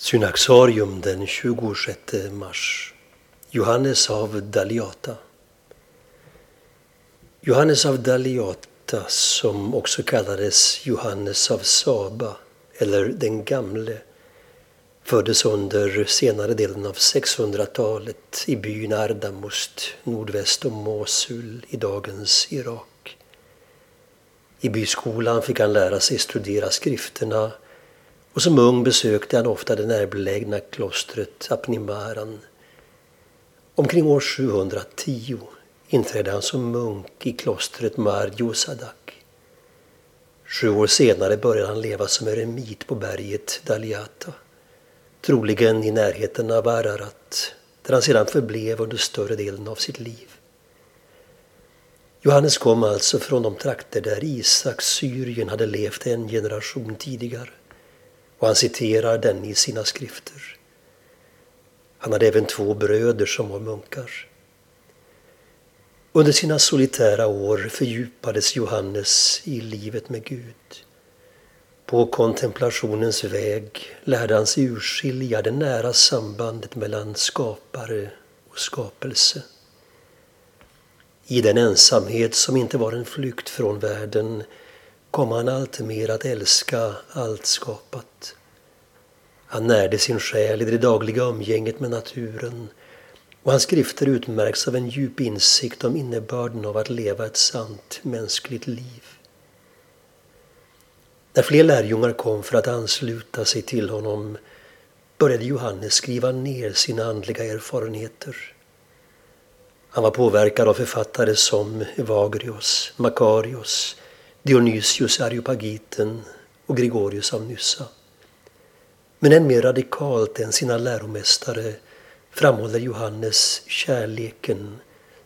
Synaxarium den 26 mars. Johannes av Daliata. Johannes av Daliata, som också kallades Johannes av Saba eller den gamle, föddes under senare delen av 600-talet i byn Ardamust nordväst om Mosul i dagens Irak. I byskolan fick han lära sig studera skrifterna och som ung besökte han ofta det närbelägna klostret Apnimaran. Omkring år 710 inträdde han som munk i klostret Marjosadak. Sju år senare började han leva som eremit på berget Daliata, troligen i närheten av Ararat, där han sedan förblev under större delen av sitt liv. Johannes kom alltså från de trakter där Isak, Syrien, hade levt en generation tidigare och han citerar den i sina skrifter. Han hade även två bröder som var munkar. Under sina solitära år fördjupades Johannes i livet med Gud. På kontemplationens väg lärde han sig urskilja det nära sambandet mellan skapare och skapelse. I den ensamhet som inte var en flykt från världen kom han alltmer att älska allt skapat. Han närde sin själ i det dagliga umgänget med naturen och hans skrifter utmärks av en djup insikt om innebörden av att leva ett sant mänskligt liv. När fler lärjungar kom för att ansluta sig till honom började Johannes skriva ner sina andliga erfarenheter. Han var påverkad av författare som Evagrios, Makarios, Dionysius Areopagiten och Gregorius av Nyssa. Men än mer radikalt än sina läromästare framhåller Johannes kärleken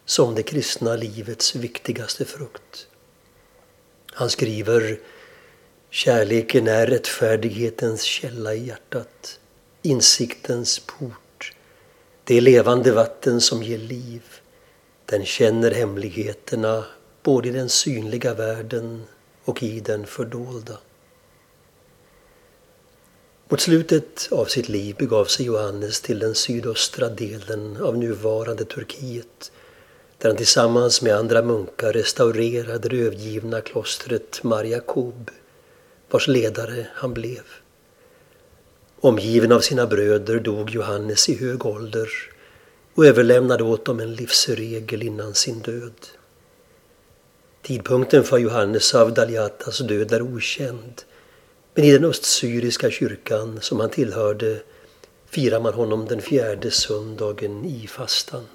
som det kristna livets viktigaste frukt. Han skriver Kärleken är rättfärdighetens källa i hjärtat, insiktens port. Det är levande vatten som ger liv. Den känner hemligheterna både i den synliga världen och i den fördolda. Mot slutet av sitt liv begav sig Johannes till den sydöstra delen av nuvarande Turkiet där han tillsammans med andra munkar restaurerade det övergivna klostret Mar vars ledare han blev. Omgiven av sina bröder dog Johannes i hög ålder och överlämnade åt dem en livsregel innan sin död. Tidpunkten för Johannes av Daliatas död är okänd men i den östsyriska kyrkan som han tillhörde firar man honom den fjärde söndagen i fastan.